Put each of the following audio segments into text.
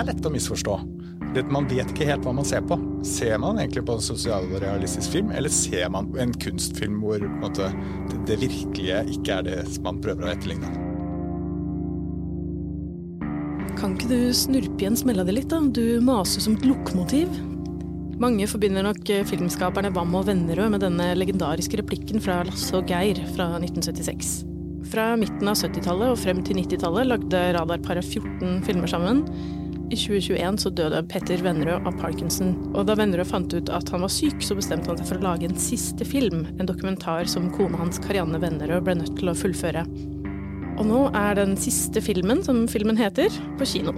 er lett å misforstå. Man vet ikke helt hva man ser på. Ser man egentlig på en sosialrealistisk film, eller ser man en kunstfilm hvor måte, det, virkelige ikke er det man prøver å etterligne? Kan ikke du snurpe igjen smella di litt, da? Du maser som et lokomotiv. Mange forbinder nok filmskaperne Wam og Vennerød med denne legendariske replikken fra Lasse og Geir fra 1976. Fra midten av 70-tallet og frem til 90-tallet lagde Radarparet 14 filmer sammen. I 2021 så døde Petter Vennerød av parkinson, og da Vennerød fant ut at han var syk, så bestemte han seg for å lage en siste film, en dokumentar som kona hans Karianne Vennerød ble nødt til å fullføre. Og nå er den siste filmen, som filmen heter, på kino.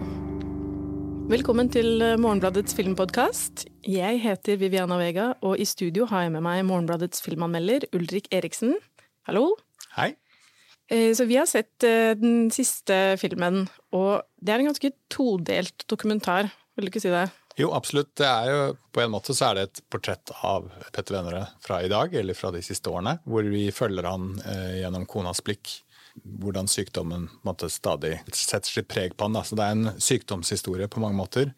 Velkommen til Morgenbladets filmpodkast. Jeg heter Viviana Vega, og i studio har jeg med meg Morgenbladets filmanmelder Ulrik Eriksen. Hallo. Hei. Eh, så vi har sett eh, den siste filmen, og det er en ganske todelt dokumentar, vil du ikke si det? Jo, absolutt. Det er jo, på en måte så er det et portrett av Petter Vennerød fra i dag, eller fra de siste årene, hvor vi følger han eh, gjennom konas blikk. Hvordan sykdommen måtte, stadig setter sitt preg på han. Da. Så det er en sykdomshistorie på mange måter.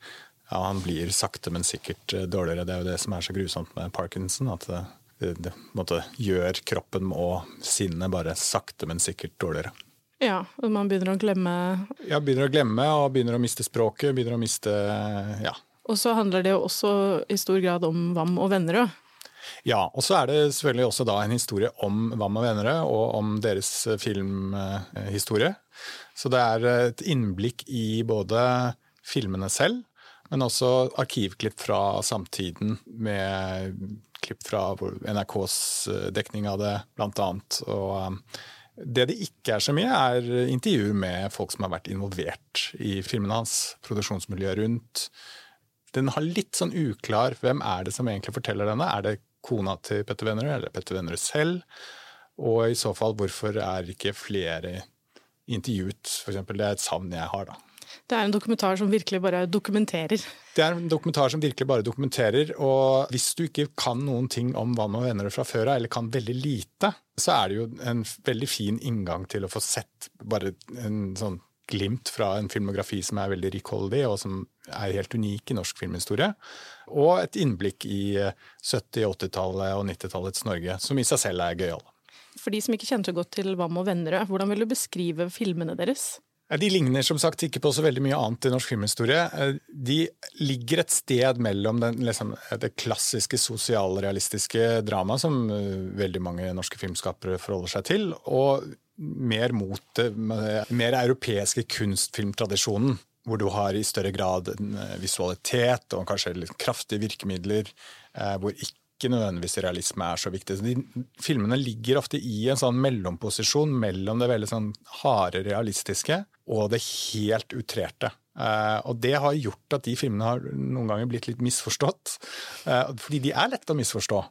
Ja, han blir sakte, men sikkert dårligere. Det er jo det som er så grusomt med parkinson. at det måte, gjør kroppen og sinnet bare sakte, men sikkert dårligere. Ja, og man begynner å glemme Ja, begynner å glemme og begynner å miste språket. begynner å miste, ja. Og så handler det jo også i stor grad om Vam og Vennerød. Ja, og så er det selvfølgelig også da en historie om Vam og Vennerød, og om deres filmhistorie. Så det er et innblikk i både filmene selv, men også arkivklipp fra samtiden med klipp fra NRKs eh, dekning av det, blant annet. Og eh, det det ikke er så mye, er intervjuer med folk som har vært involvert i filmene hans. Produksjonsmiljøet rundt. Den har litt sånn uklar hvem er det som egentlig forteller denne. Er det kona til Petter Wennerud eller Petter Wennerud selv? Og i så fall, hvorfor er ikke flere intervjuet, For eksempel, Det er et savn jeg har, da. Det er en dokumentar som virkelig bare dokumenterer. Det er en dokumentar som virkelig bare dokumenterer. Og hvis du ikke kan noen ting om hva og venner fra før av, eller kan veldig lite, så er det jo en veldig fin inngang til å få sett bare en sånn glimt fra en filmografi som er veldig rikholdig, og som er helt unik i norsk filmhistorie. Og et innblikk i 70-, 80-tallet og 90-tallets Norge, som i seg selv er gøyal. For de som ikke kjenner så godt til Vam og Vennerød, hvordan vil du beskrive filmene deres? De ligner som sagt ikke på så veldig mye annet i norsk filmhistorie. Eh, de ligger et sted mellom den, liksom, det klassiske sosialrealistiske dramaet som eh, veldig mange norske filmskapere forholder seg til, og mer mot det mer europeiske kunstfilmtradisjonen. Hvor du har i større grad eh, visualitet og kanskje litt kraftige virkemidler. Hvor ikke ikke nødvendigvis realisme er så viktig. De, filmene ligger ofte i en sånn mellomposisjon mellom det veldig sånn harde realistiske og det helt utrerte. Uh, og det har gjort at de filmene har noen ganger blitt litt misforstått. Uh, fordi de er lette å misforstå.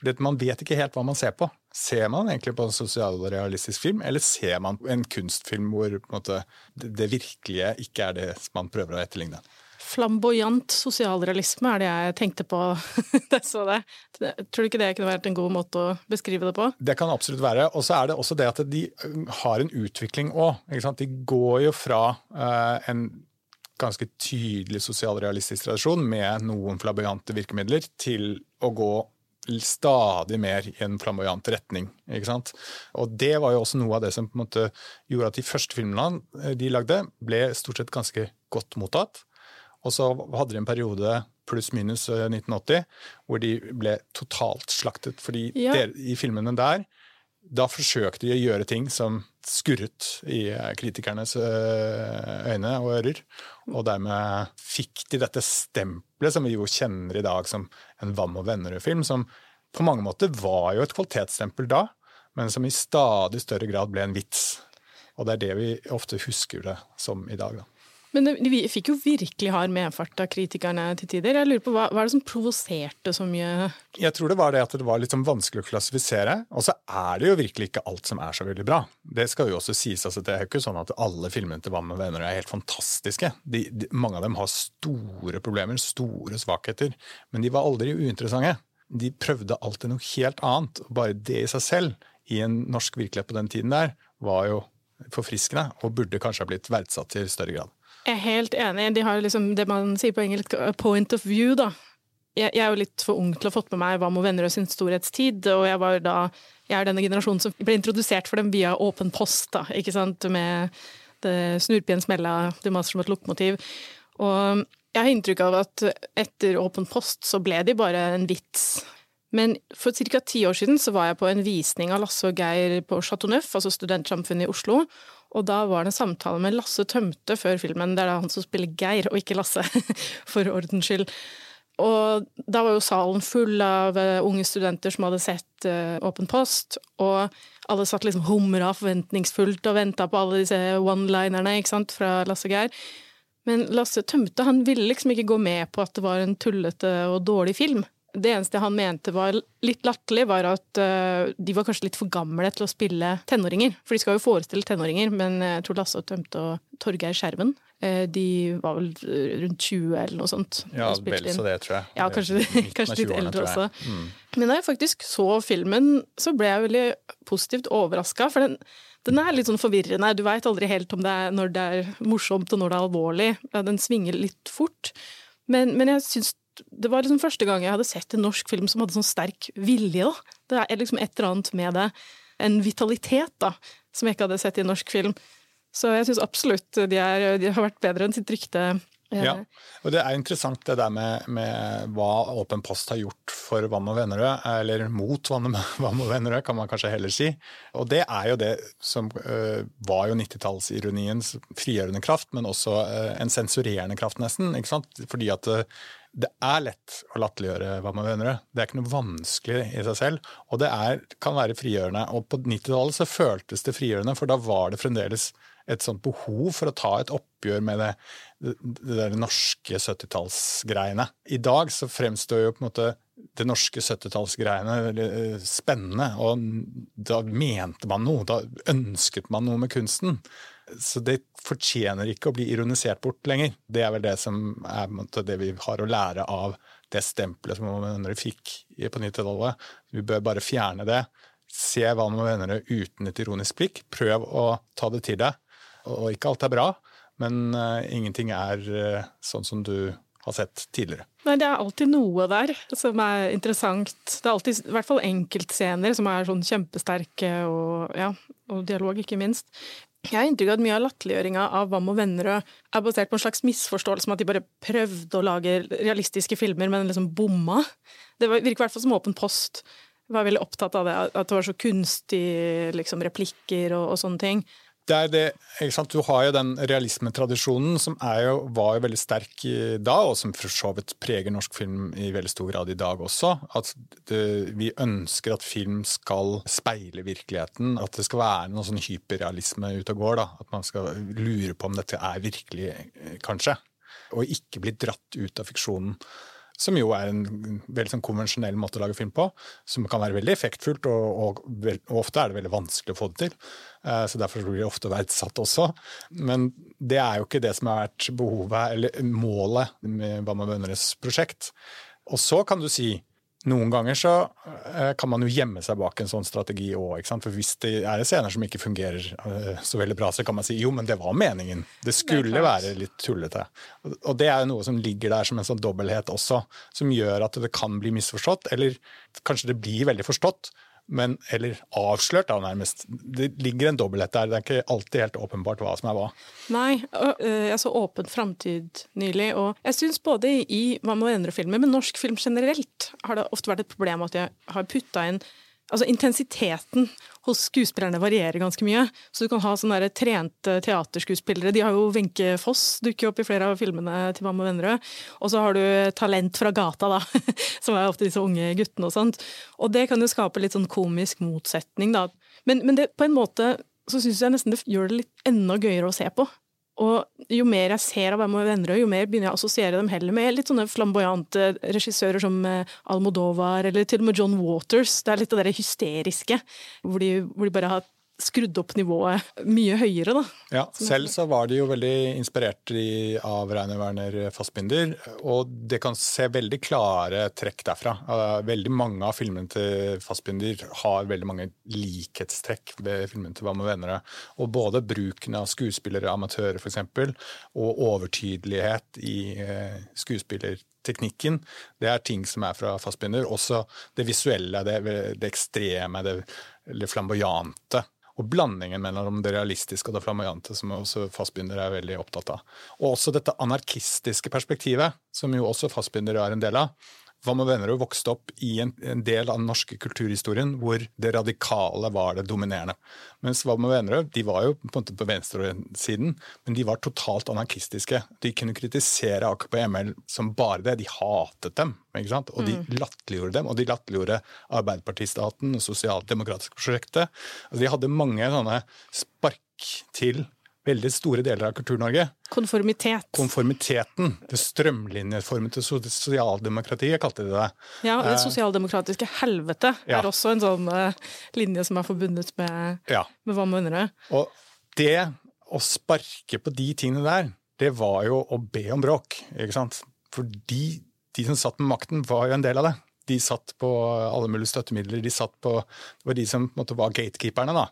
Fordi Man vet ikke helt hva man ser på. Ser man egentlig på en sosialrealistisk film, eller ser man en kunstfilm hvor måte, det virkelige ikke er det man prøver å etterligne? Flamboyant sosialrealisme er det jeg tenkte på da så det. Tror du ikke det kunne vært en god måte å beskrive det på? Det kan absolutt være. Og så er det også det at de har en utvikling òg. De går jo fra uh, en ganske tydelig sosialrealistisk tradisjon med noen flamboyante virkemidler, til å gå stadig mer i en flamboyant retning. ikke sant? Og det var jo også noe av det som på en måte gjorde at de første filmene eh, de lagde, ble stort sett ganske godt mottatt. Og så hadde de en periode pluss-minus 1980 eh, hvor de ble totalt slaktet. Fordi ja. der, i filmene der da forsøkte de å gjøre ting som skurret i eh, kritikernes eh, øyne og ører. Og dermed fikk de dette stempelet som vi jo kjenner i dag som en Vam og Vennerød-film, som på mange måter var jo et kvalitetsstempel da, men som i stadig større grad ble en vits. Og det er det vi ofte husker det som i dag. da. Men vi fikk jo virkelig hard medfart av kritikerne til tider. Jeg lurer på, Hva, hva er det som provoserte så mye? Jeg tror det var det at det var litt sånn vanskelig å klassifisere. Og så er det jo virkelig ikke alt som er så veldig bra. Det skal jo også sies. altså Det er jo ikke sånn at alle filmene til Hva med venner er helt fantastiske. De, de, mange av dem har store problemer, store svakheter. Men de var aldri uinteressante. De prøvde alltid noe helt annet. og Bare det i seg selv, i en norsk virkelighet på den tiden der, var jo forfriskende og burde kanskje ha blitt verdsatt i større grad. Jeg er helt enig. De har liksom det man sier på engelsk, point of view, da. Jeg, jeg er jo litt for ung til å ha fått med meg Hva med venner og sin storhetstid, og jeg var da jeg er denne generasjonen som ble introdusert for dem via åpen post, da, ikke sant, med det snurpien smella, det maser som et lokomotiv. Og jeg har inntrykk av at etter Åpen post så ble de bare en vits. Men for ca. ti år siden så var jeg på en visning av Lasse og Geir på Chateau Neuf, altså Studentsamfunnet i Oslo. Og da var det en samtale med Lasse Tømte før filmen. Det er da han som spiller Geir, og ikke Lasse, for ordens skyld. Og da var jo salen full av uh, unge studenter som hadde sett uh, Åpen post, og alle satt liksom humra forventningsfullt og venta på alle disse one-linerne fra Lasse og Geir. Men Lasse Tømte han ville liksom ikke gå med på at det var en tullete og dårlig film. Det eneste han mente var litt latterlig, var at uh, de var kanskje litt for gamle til å spille tenåringer. For de skal jo forestille tenåringer, men jeg tror Lasse og Tømte og Torgeir Skjerven uh, de var vel rundt 20 eller noe sånt. Ja, vel så det, tror jeg. Ja, kanskje, kanskje litt eldre også. Mm. Men da jeg faktisk så filmen, så ble jeg veldig positivt overraska. For den, den er litt sånn forvirrende. Du veit aldri helt om det er når det er morsomt og når det er alvorlig. Den svinger litt fort. Men, men jeg syns det var liksom første gang jeg hadde sett en norsk film som hadde sånn sterk vilje. Da. Det er liksom et eller annet med det. En vitalitet da, som jeg ikke hadde sett i en norsk film. Så jeg syns absolutt de, er, de har vært bedre enn sitt rykte ja, og Det er interessant det der med, med hva Åpen post har gjort for Vann og Vennerød, eller mot Vann og Vennerød, kan man kanskje heller si. Og Det er jo det som uh, var jo 90-tallsironiens frigjørende kraft, men også uh, en sensurerende kraft, nesten. ikke sant? Fordi at uh, det er lett å latterliggjøre Hva man mener. Det er ikke noe vanskelig i seg selv, og det er, kan være frigjørende. Og på 90-tallet så føltes det frigjørende, for da var det fremdeles et sånt behov for å ta et oppgjør med det, det der norske 70-tallsgreiene. I dag så fremstår jo på en måte det norske 70-tallsgreiene eh, spennende, og da mente man noe. Da ønsket man noe med kunsten. Så det fortjener ikke å bli ironisert bort lenger. Det er vel det som er det vi har å lære av det stempelet som venner fikk på 90-tallet. Vi bør bare fjerne det. Se hva man venner uten et ironisk blikk. Prøv å ta det til deg. Og ikke alt er bra, men uh, ingenting er uh, sånn som du har sett tidligere. Nei, det er alltid noe der som er interessant. Det er alltid i hvert fall enkeltscener som er sånn kjempesterke, og, ja, og dialog, ikke minst. Jeg har inntrykk av at mye av latterliggjøringa av Wam og Vennerød er basert på en slags misforståelse om at de bare prøvde å lage realistiske filmer, men liksom bomma. Det virker i hvert fall som Åpen post. Jeg var veldig opptatt av det, at det var så kunstige liksom, replikker og, og sånne ting det? Du har jo den realismetradisjonen som jo, var jo veldig sterk da, og som for så vidt preger norsk film i veldig stor grad i dag også. At det, vi ønsker at film skal speile virkeligheten. At det skal være noe sånn hyperrealisme ute og går. da, At man skal lure på om dette er virkelig, kanskje. Og ikke bli dratt ut av fiksjonen som jo er en veldig sånn konvensjonell måte å lage film på. Som kan være veldig effektfullt, og, og, og, ofte er det veldig vanskelig å få det til. Uh, så Derfor blir det ofte verdsatt også. Men det er jo ikke det som har vært behovet, eller målet med Bama Bønneres prosjekt. Og så kan du si noen ganger så eh, kan man jo gjemme seg bak en sånn strategi òg. For hvis det er scener som ikke fungerer eh, så veldig bra, så kan man si jo, men det var meningen. Det skulle det være litt tullete. Og det er jo noe som ligger der som en sånn dobbelthet også, som gjør at det kan bli misforstått. Eller kanskje det blir veldig forstått, men, eller avslørt, da, nærmest. Det ligger en dobbelthet der. Det er ikke alltid helt åpenbart hva som er hva. Nei, jeg så Åpen framtid nylig, og jeg syns både i Hva med å endre filmer, men norsk film generelt, har det ofte vært et problem at jeg har putta inn Altså, intensiteten hos skuespillerne varierer ganske mye. Så du kan ha sånne der trente teaterskuespillere. De har jo Wenche Foss dukker opp i flere av filmene til Mamma Vennerød. Og så har du talent fra gata, da. Som er ofte disse unge guttene og sånt. Og det kan jo skape litt sånn komisk motsetning, da. Men, men det, på en måte så syns jeg nesten det gjør det litt enda gøyere å se på. Og jo mer jeg ser av Hvem og venner, jo mer begynner jeg å assosiere dem heller med litt sånne flamboyante regissører som eh, Almodovar, eller til og med John Waters. Det er litt av det hysteriske, hvor de, hvor de bare har skrudd opp nivået mye høyere, da. Ja, selv så var de jo veldig inspirert av Reine Werner Fassbinder, og det kan se veldig klare trekk derfra. Veldig mange av filmene til Fassbinder har veldig mange likhetstrekk ved filmene til Hva med venner? Og både bruken av skuespillere, amatører f.eks., og overtydelighet i skuespiller skuespillerteknikken, det er ting som er fra Fassbinder. Også det visuelle, det, det ekstreme, det, det flamboyante og blandingen mellom det realistiske og det flamboyante, som også Fassbinder er veldig opptatt av. Og også dette anarkistiske perspektivet, som jo også Fassbinder er en del av. Hva og vokste opp i en, en, del av den norske kulturhistorien hvor det radikale var det dominerende. Mens Hva venner de var jo på en måte på venstresiden, men de var totalt anarkistiske. De kunne kritisere AKP ML som bare det. De hatet dem. ikke sant? Og de mm. latterliggjorde dem. Og de latterliggjorde Arbeiderpartistaten og sosialdemokratiske prosjektet. Altså, de hadde mange sånne spark til veldig store deler av Kultur-Norge. Konformitet. Konformiteten. Det strømlinjeformede sosialdemokratiet, kalte de det. Ja, det eh, sosialdemokratiske helvete ja. er også en sånn uh, linje som er forbundet med, ja. med hva man mener. Og det å sparke på de tingene der, det var jo å be om bråk, ikke sant. Fordi de som satt med makten, var jo en del av det de satt på alle mulige støttemidler. De satt på, det var de som måte, var gatekeeperne. da.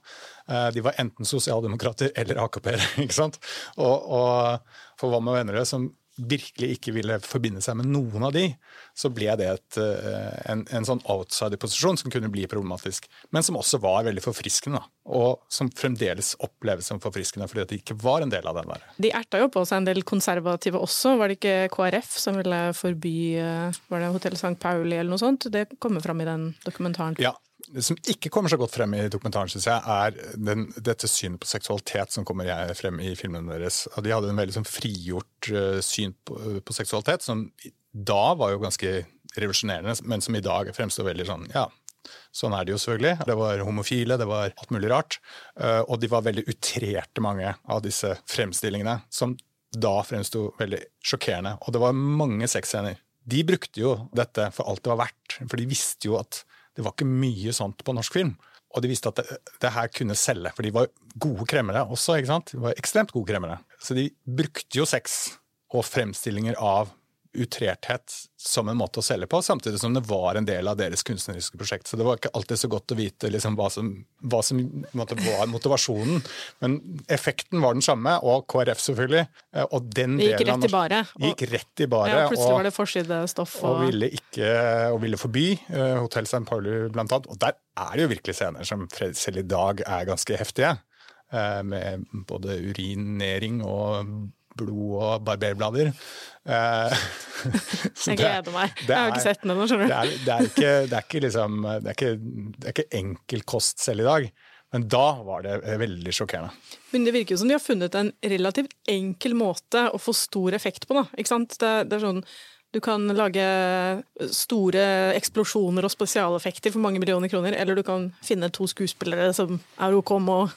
Eh, de var enten sosialdemokrater eller AKP-ere. Og, og for Hva med venner som virkelig ikke ville forbinde seg med noen av de, så ble det et, eh, en, en, sånn outsider-posisjon som kunne bli problematisk. Men som også var veldig forfriskende, og som fremdeles oppleves som forfriskende fordi at de ikke var en del av den der. De erta jo på seg en del konservative også. Var det ikke KrF som ville forby eh, var det Hotell St. Pauli eller noe sånt? Det kommer fram i den dokumentaren. Ja, det som ikke kommer så godt frem i dokumentaren, synes jeg, er den, dette synet på seksualitet som kommer frem i filmene deres. De hadde en veldig sånn frigjort uh, syn på, uh, på, seksualitet, som da var jo ganske revolusjonerende, men som i dag fremstår veldig sånn ja, Sånn er det jo selvfølgelig. Det var homofile, det var alt mulig rart. Uh, og de var veldig utrerte, mange av disse fremstillingene, som da fremsto veldig sjokkerende. Og det var mange sexscener. De brukte jo dette for alt det var verdt, for de visste jo at det var ikke mye sånt på norsk film. Og de visste at det, det her kunne selge, for de var gode kremmere også. ikke sant? De var ekstremt gode kremmere. Så de brukte jo sex og fremstillinger av utrerthet som en måte å selge på, samtidig som det var en del av deres kunstneriske prosjekt. Så det var ikke alltid så godt å vite liksom, hva som, hva som var motivasjonen. Men effekten var den samme, og KrF selvfølgelig. Eh, og den det gikk rett i bare. Gikk rett i bare. Ja, plutselig og, var det forsidestoff. Og, og, ville ikke, og ville forby uh, Hotell St. Pauli blant annet. Og der er det jo virkelig scener som selv i dag er ganske heftige. Uh, med både urinering og blod og barberblader. Eh, jeg gleder meg. jeg har ikke sett den ennå, skjønner du. Det er, det, er ikke, det, er ikke liksom, det, er ikke, det er ikke enkel kost selv i dag. Men da var det veldig sjokkerende. Men det virker jo som de har funnet en relativt enkel måte å få stor effekt på. Da. Ikke sant? Det, det er sånn du kan lage store eksplosjoner og spesialeffekter for mange millioner kroner, eller du kan finne to skuespillere som er OK med å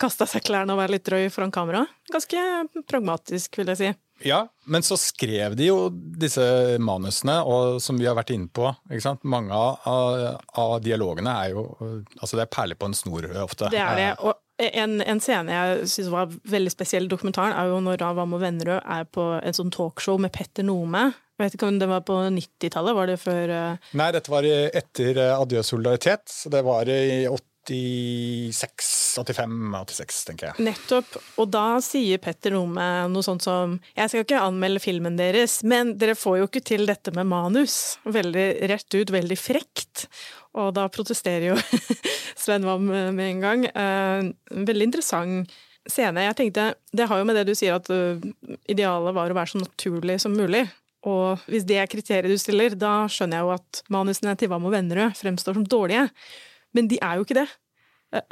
kaste av seg klærne og være litt drøy foran kamera. Ganske pragmatisk, vil jeg si. Ja, men så skrev de jo disse manusene, og som vi har vært inne på Mange av, av, dialogene er jo Altså, det er perler på en snor ofte. Det er det. og en, en, scene jeg syns var veldig spesiell i dokumentaren, er jo når Ravam og Vennerød er på en sånn talkshow med Petter Nome. Jeg vet ikke om det var på 90-tallet? Var det før uh... Nei, dette var etter uh, Adjø solidaritet. Så det var i 86, 85, 86, tenker jeg. Nettopp. Og da sier Petter Nome noe sånt som Jeg skal ikke anmelde filmen deres, men dere får jo ikke til dette med manus. Veldig rett ut, veldig frekt. Og da protesterer jo Sven Wam med en gang. Uh, veldig interessant scene. Jeg tenkte, Det har jo med det du sier at uh, idealet var å være så naturlig som mulig. Og hvis det er kriteriet du stiller, da skjønner jeg jo at manusene til Wam og Vennerød fremstår som dårlige. Men de er jo ikke det.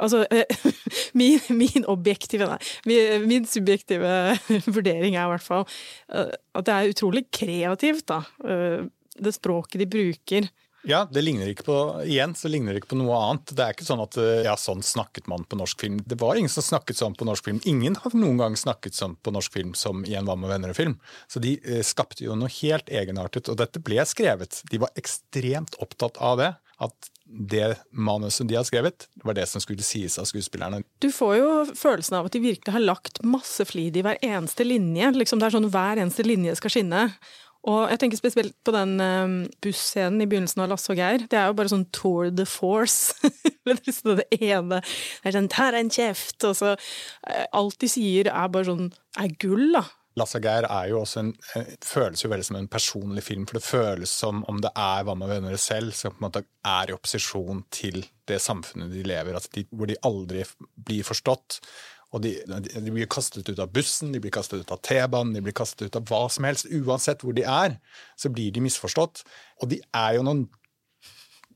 Altså, min, min, objektive Nei, min, min, subjektive vurdering er i hvert fall at det er utrolig kreativt, da. Det språket de bruker ja, det ligner ikke på igjen, så ligner det ikke på noe annet. Det er ikke sånn at ja, sånn snakket man på norsk film. Det var ingen som snakket sånn på norsk film. Ingen har noen gang snakket sånn på norsk film som i en Hva med venner-film. Så de eh, skapte jo noe helt egenartet, og dette ble skrevet. De var ekstremt opptatt av det. At det manuset de har skrevet, var det som skulle sies av skuespillerne. Du får jo følelsen av at de virkelig har lagt masse flid i hver eneste linje. Liksom det er sånn Hver eneste linje skal skinne. Og jeg tenker spesielt på den um, busscenen i begynnelsen av Lasse og Geir. Det er jo bare sånn tour de force. det ene det er sånn 'tar en kjeft', og så uh, Alt de sier er bare sånn er gull, da. Lasse og Geir er jo også en, eh, føles jo veldig som en personlig film, for det føles som om det er Hva med venner selv, som på en måte er i opposisjon til det samfunnet de lever altså de, hvor de aldri blir forstått. Og de, de, blir kastet ut av bussen, de blir kastet ut av T-banen, de blir kastet ut av hva som helst. Uansett hvor de er, så blir de misforstått. Og de er jo noen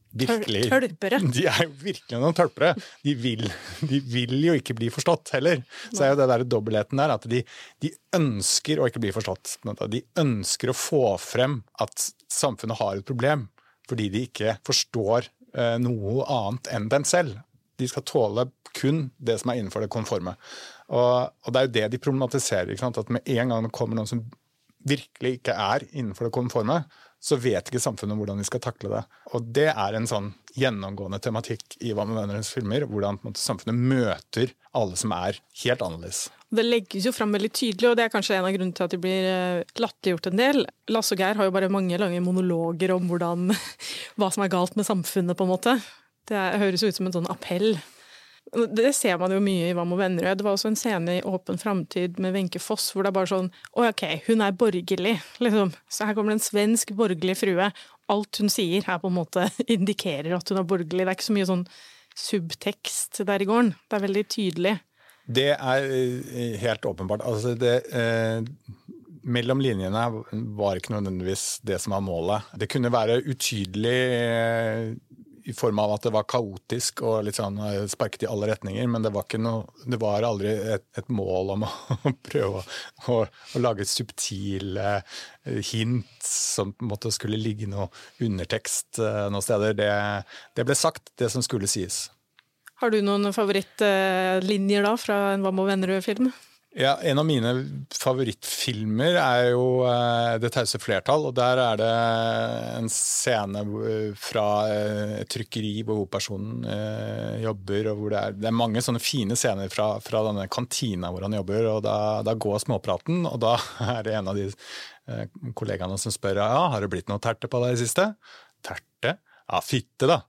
virkelig Tølpere. De er jo virkelig noen tølpere. De vil, de vil jo ikke bli forstått heller. Så er jo det der dobbeltheten der at de, de, ønsker å ikke bli forstått. De ønsker å få frem at samfunnet har et problem, fordi de ikke forstår eh, noe annet enn dem selv. De skal tåle kun det som er innenfor det konforme. Og, og det er jo det de problematiserer. At med en gang det kommer noen som virkelig ikke er innenfor det konforme, så vet ikke samfunnet hvordan de skal takle det. Og det er en sånn gjennomgående tematikk i Hva med vennernes filmer. Hvordan måte, samfunnet møter alle som er helt annerledes. Det legges jo fram veldig tydelig, og det er kanskje en av grunnene til at de blir eh, latterliggjort en del. Lasse og Geir har jo bare mange lange monologer om hvordan, hva som er galt med samfunnet, på en måte. Det høres ut som en sånn appell det ser man jo mye i Hva med Vennerød. Det var også en scene i Åpen framtid med Wenche Foss hvor det er bare sånn Å, OK, hun er borgerlig, liksom. Så her kommer det en svensk borgerlig frue. Alt hun sier her på en måte indikerer at hun er borgerlig. Det er ikke så mye sånn subtekst der i gården. Det er veldig tydelig. Det er eh, helt åpenbart. Altså det eh, mellom linjene var ikke nødvendigvis det som var målet. Det kunne være utydelig eh, i form av at det var kaotisk og litt sånn eh, sparket i alle retninger. Men det var, noe, det var aldri et, et, mål om å, å prøve å, å, å, lage subtile eh, hint som på en måte skulle ligge noe undertekst eh, noen steder. Det, det ble sagt, det som skulle sies. Har du noen favorittlinjer da fra en Hva med vennerød-film? Ja, En av mine favorittfilmer er jo uh, 'Det tause flertall'. og Der er det en scene fra uh, trykkeri hvor hovedpersonen uh, jobber. og hvor det er, det er, mange sånne fine scener fra, fra denne kantina hvor han jobber. og Da, da går småpraten, og da er det en av de kollegaene som spør ja, har det blitt noe terte på deg i det siste. Terte? Ja, fitte, da.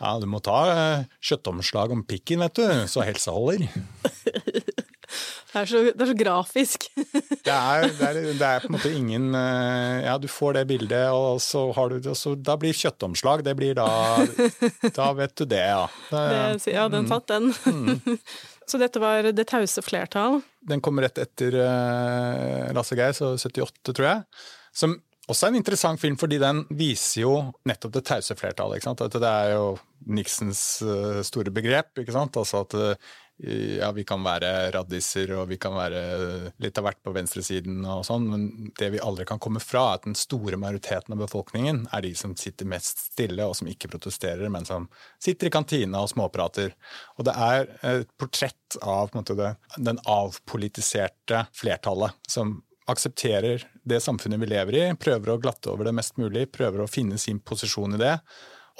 Ja, Du må ta kjøttomslag om pikken, vet du, så helsa holder. Det er så, det er så grafisk. det, er, det, er, det, er, på en måte ingen eh, Ja, du får det bildet, og så har du det Da blir kjøttomslag. Det blir da Da vet du det, ja. Det, ja, den satt, den. Mm. så dette var Det tause flertall? Den kom rett etter uh, Lasse Geir, så 78, tror jeg. Som også er en interessant film, fordi den viser jo nettopp det tause flertallet. At det er jo Nixons store begrep. ikke sant? Altså at ja, vi kan være raddiser og vi kan være litt av hvert på venstresiden og sånn, men det vi aldri kan komme fra, er at den store majoriteten av befolkningen er de som sitter mest stille og som ikke protesterer, men som sitter i kantina og småprater. Og det er et portrett av måte, det, den avpolitiserte flertallet som aksepterer det samfunnet vi lever i, prøver å glatte over det mest mulig, prøver å finne sin posisjon i det.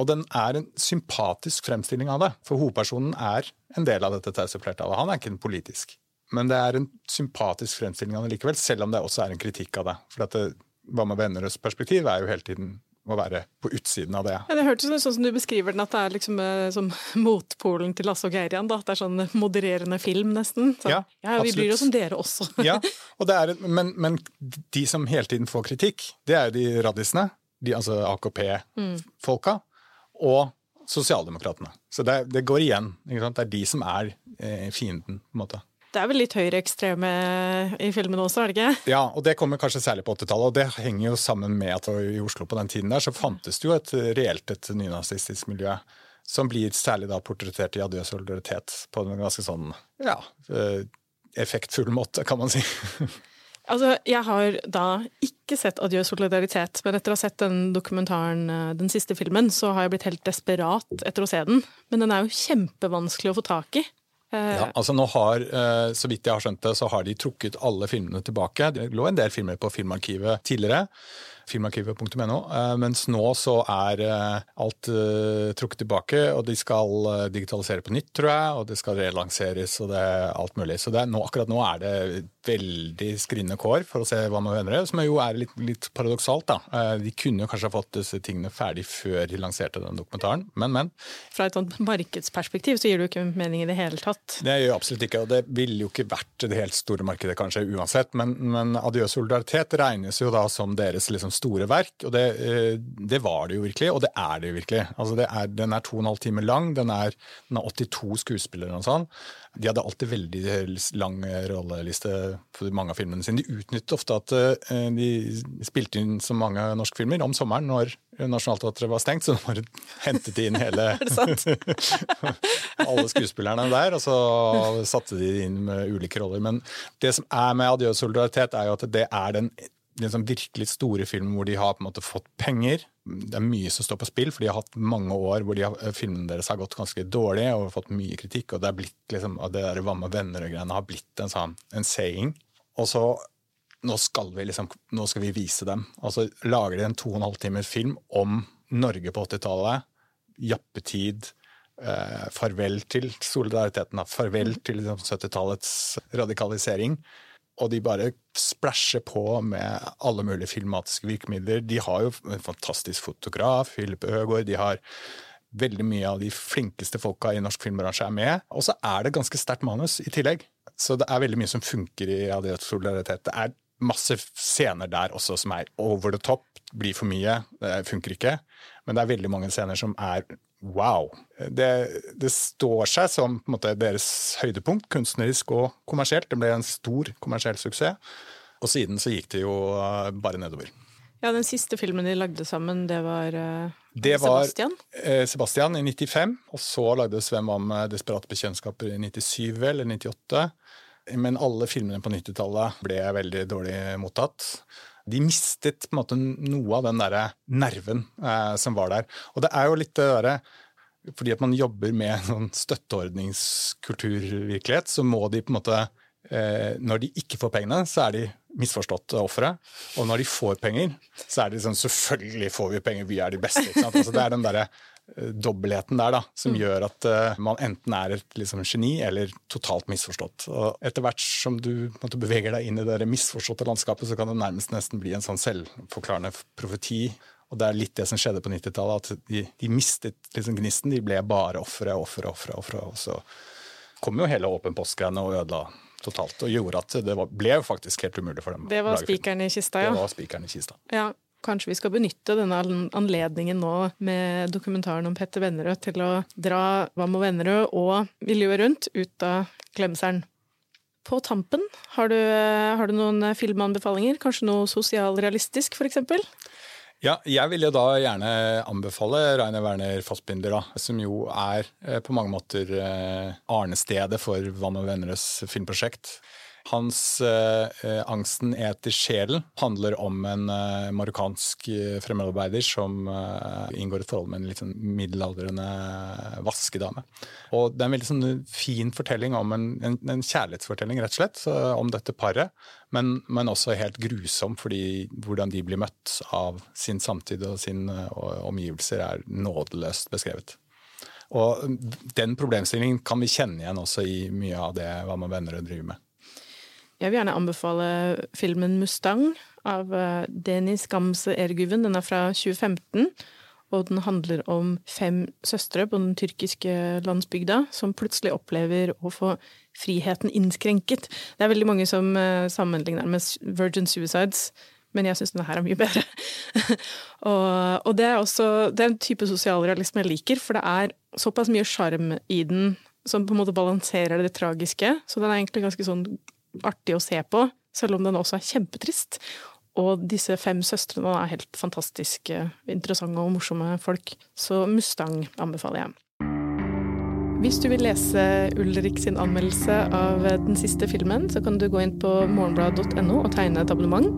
Og den er en sympatisk fremstilling av det, for hovedpersonen er en del av dette tause flertallet. Han er ikke en politisk. Men det er en sympatisk fremstilling av det likevel, selv om det også er en kritikk av det. For at det, hva med venneres perspektiv er jo hele tiden å være på utsiden av det. Ja, det hørtes sånn som du beskriver den, at det er liksom eh, som motpolen til Lasse og Geirian. Da. Det er sånn modererende film, nesten. Så, ja, ja, vi bryr oss om dere også. ja, er, men, men, de som hele tiden får kritikk, det er jo de raddisene. De, altså AKP-folka. Mm og sosialdemokratene. Så det, det går igjen. Det er de som er eh, fienden, på en måte. Det er vel litt høyreekstreme i filmen også, er det ikke? Ja, og det kommer kanskje særlig på 80-tallet. Og det henger jo sammen med at i Oslo på den tiden der så fantes det jo et reelt et nynazistisk miljø. Som blir særlig da portrettert i Adjø solidaritet på en ganske sånn ja, eh, effektfull måte, kan man si. Altså, jeg har da ikke sett Adjø solidaritet, men etter å ha sett den dokumentaren, eh, den siste filmen, så har jeg blitt helt desperat etter å se den. Men den er jo kjempevanskelig å få tak i. Eh, ja, altså nå har, eh, Så vidt jeg har skjønt det, så har de trukket alle filmene tilbake. Det lå en del filmer på Filmarkivet tidligere. filmarkivet.no. Eh, mens nå så er eh, alt uh, trukket tilbake, og de skal digitalisere på nytt, tror jeg. Og det skal relanseres og det er alt mulig. Så er, nå, akkurat nå er det veldig skrinne kår for å se hva man mener, som jo er litt, litt paradoksalt. da. De kunne kanskje ha fått disse tingene ferdig før de lanserte den dokumentaren, men, men. Fra et sånt markedsperspektiv så gir det jo ikke mening i det hele tatt. Det gjør absolutt ikke, og det ville jo ikke vært det helt store markedet kanskje uansett. Men, men Adjø solidaritet regnes jo da som deres liksom store verk, og det, eh, det, var det jo virkelig, og det er det jo virkelig. Altså er, den er to og en halv time lang, den er, den er 82 skuespillere og sånn. De hadde alltid veldig lang rolleliste for mange av filmene sine. De utnyttet ofte at eh, de spilte inn så mange norske filmer om sommeren når Nationaltheatret var stengt, så de bare hentet inn hele alle skuespillerne der, og så satte de inn med ulike roller. Men det som er med Adjø solidaritet, er jo at det er den sånn virkelig store filmen hvor de har på en måte fått penger. Det er mye som står på spill, for de har hatt mange år hvor de har, filmene deres har gått ganske dårlig og fått mye kritikk. Og det er blitt liksom, det der Hva med venner' og greiene har blitt en sånn en saying. Og så nå skal vi liksom, nå skal vi vise dem. Og så lager de en to og en halv timers film om Norge på 80-tallet. Jappetid. Eh, farvel til solidariteten. Farvel til liksom, 70-tallets radikalisering og de bare splæsjer på med alle mulige filmatiske virkemidler. De har jo en fantastisk fotograf, Philip Øgård. De har veldig mye av de flinkeste folka i norsk filmbransje er med. Og så er det ganske sterkt manus i tillegg. Så det er veldig mye som funker i Adidas solidaritet. Det er masse scener der også som er over the top, blir for mye, det funker ikke. Men det er veldig mange scener som er wow. Det, det, står seg som måte, deres høydepunkt, kunstnerisk og kommersielt. Det ble en stor kommersiell suksess. Og siden så gikk det jo uh, bare nedover. Ja, Den siste filmen de lagde sammen, det var uh, det Sebastian? Var, Sebastian i 95. Og så lagde Svem om Desperate bekjentskaper i 97 eller 98. Men alle filmene på 90-tallet ble veldig dårlig mottatt de mistet på en måte noe av den der nerven eh, som var der. Og det er jo litt det derre fordi at man jobber med en sånn støtteordningskulturvirkelighet, så må de på en måte eh, Når de ikke får pengene, så er de misforstått ofre. Og når de får penger, så er de sånn Selvfølgelig får vi penger, vi er de beste. Altså, det er den derre Eh, dobbeltheten der da, som mm. gjør at uh, man enten er et liksom, geni eller totalt misforstått. Og etter hvert som du måtte, beveger deg inn i det misforståtte landskapet, så kan det nærmest nesten bli en sånn selvforklarende profeti. Og det er litt det som skjedde på 90-tallet, at de, de, mistet liksom gnisten. De ble bare ofre, ofre, ofre. ofre. Og så kom jo hele Åpen post-greiene og ødela totalt, og gjorde at det var, ble faktisk helt umulig for dem. Det var spikeren i kista, ja. Det var spikeren i kista. Ja, Kanskje vi skal benytte denne anledningen nå med dokumentaren om Petter Vennerød til å dra Vam og Vennerød og miljøet rundt ut av glemselen. På tampen, har du, har du noen filmanbefalinger? Kanskje noe sosialrealistisk, f.eks.? Ja, jeg vil jo da gjerne anbefale Rainer Werner Fassbinder, da, som jo er eh, på mange måter eh, arnestedet for Vann og Vennerøds filmprosjekt. Hans eh, eh, 'Angsten eter sjelen' handler om en eh, marokkansk fremmedarbeider som inngår et forhold med en litt sånn middelaldrende vaskedame. Og Det er en veldig sånn fin fortelling om en, en, en kjærlighetsfortelling, rett og slett, om dette paret. Men, men, også helt grusom, fordi hvordan de blir møtt av sin samtid og sine omgivelser, er nådeløst beskrevet. Og Den problemstillingen kan vi kjenne igjen også i mye av det hva man venner og driver med. Jeg vil gjerne anbefale filmen 'Mustang' av eh, Denis Gamse Erguven. Den er fra 2015. Og den handler om fem søstre på den tyrkiske landsbygda som plutselig opplever å få friheten innskrenket. Det er veldig mange som eh, sammenligner med Virgin Suicides, men jeg syns denne her er mye bedre. og, og, det er også det er en type sosialrealisme jeg liker, for det er såpass mye sjarm i den som på en måte balanserer det tragiske. Så den er egentlig ganske sånn artig å se på, selv om den også er kjempetrist. Og disse fem søstrene er helt fantastiske, interessante og morsomme folk. Så Mustang anbefaler jeg. Hvis du vil lese Ulrik sin anmeldelse av den siste filmen, så kan du gå inn på morgenblad.no og tegne et abonnement.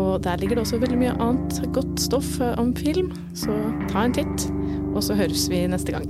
Og der ligger det også veldig mye annet godt stoff om film, så ta en titt. Og så høres vi neste gang.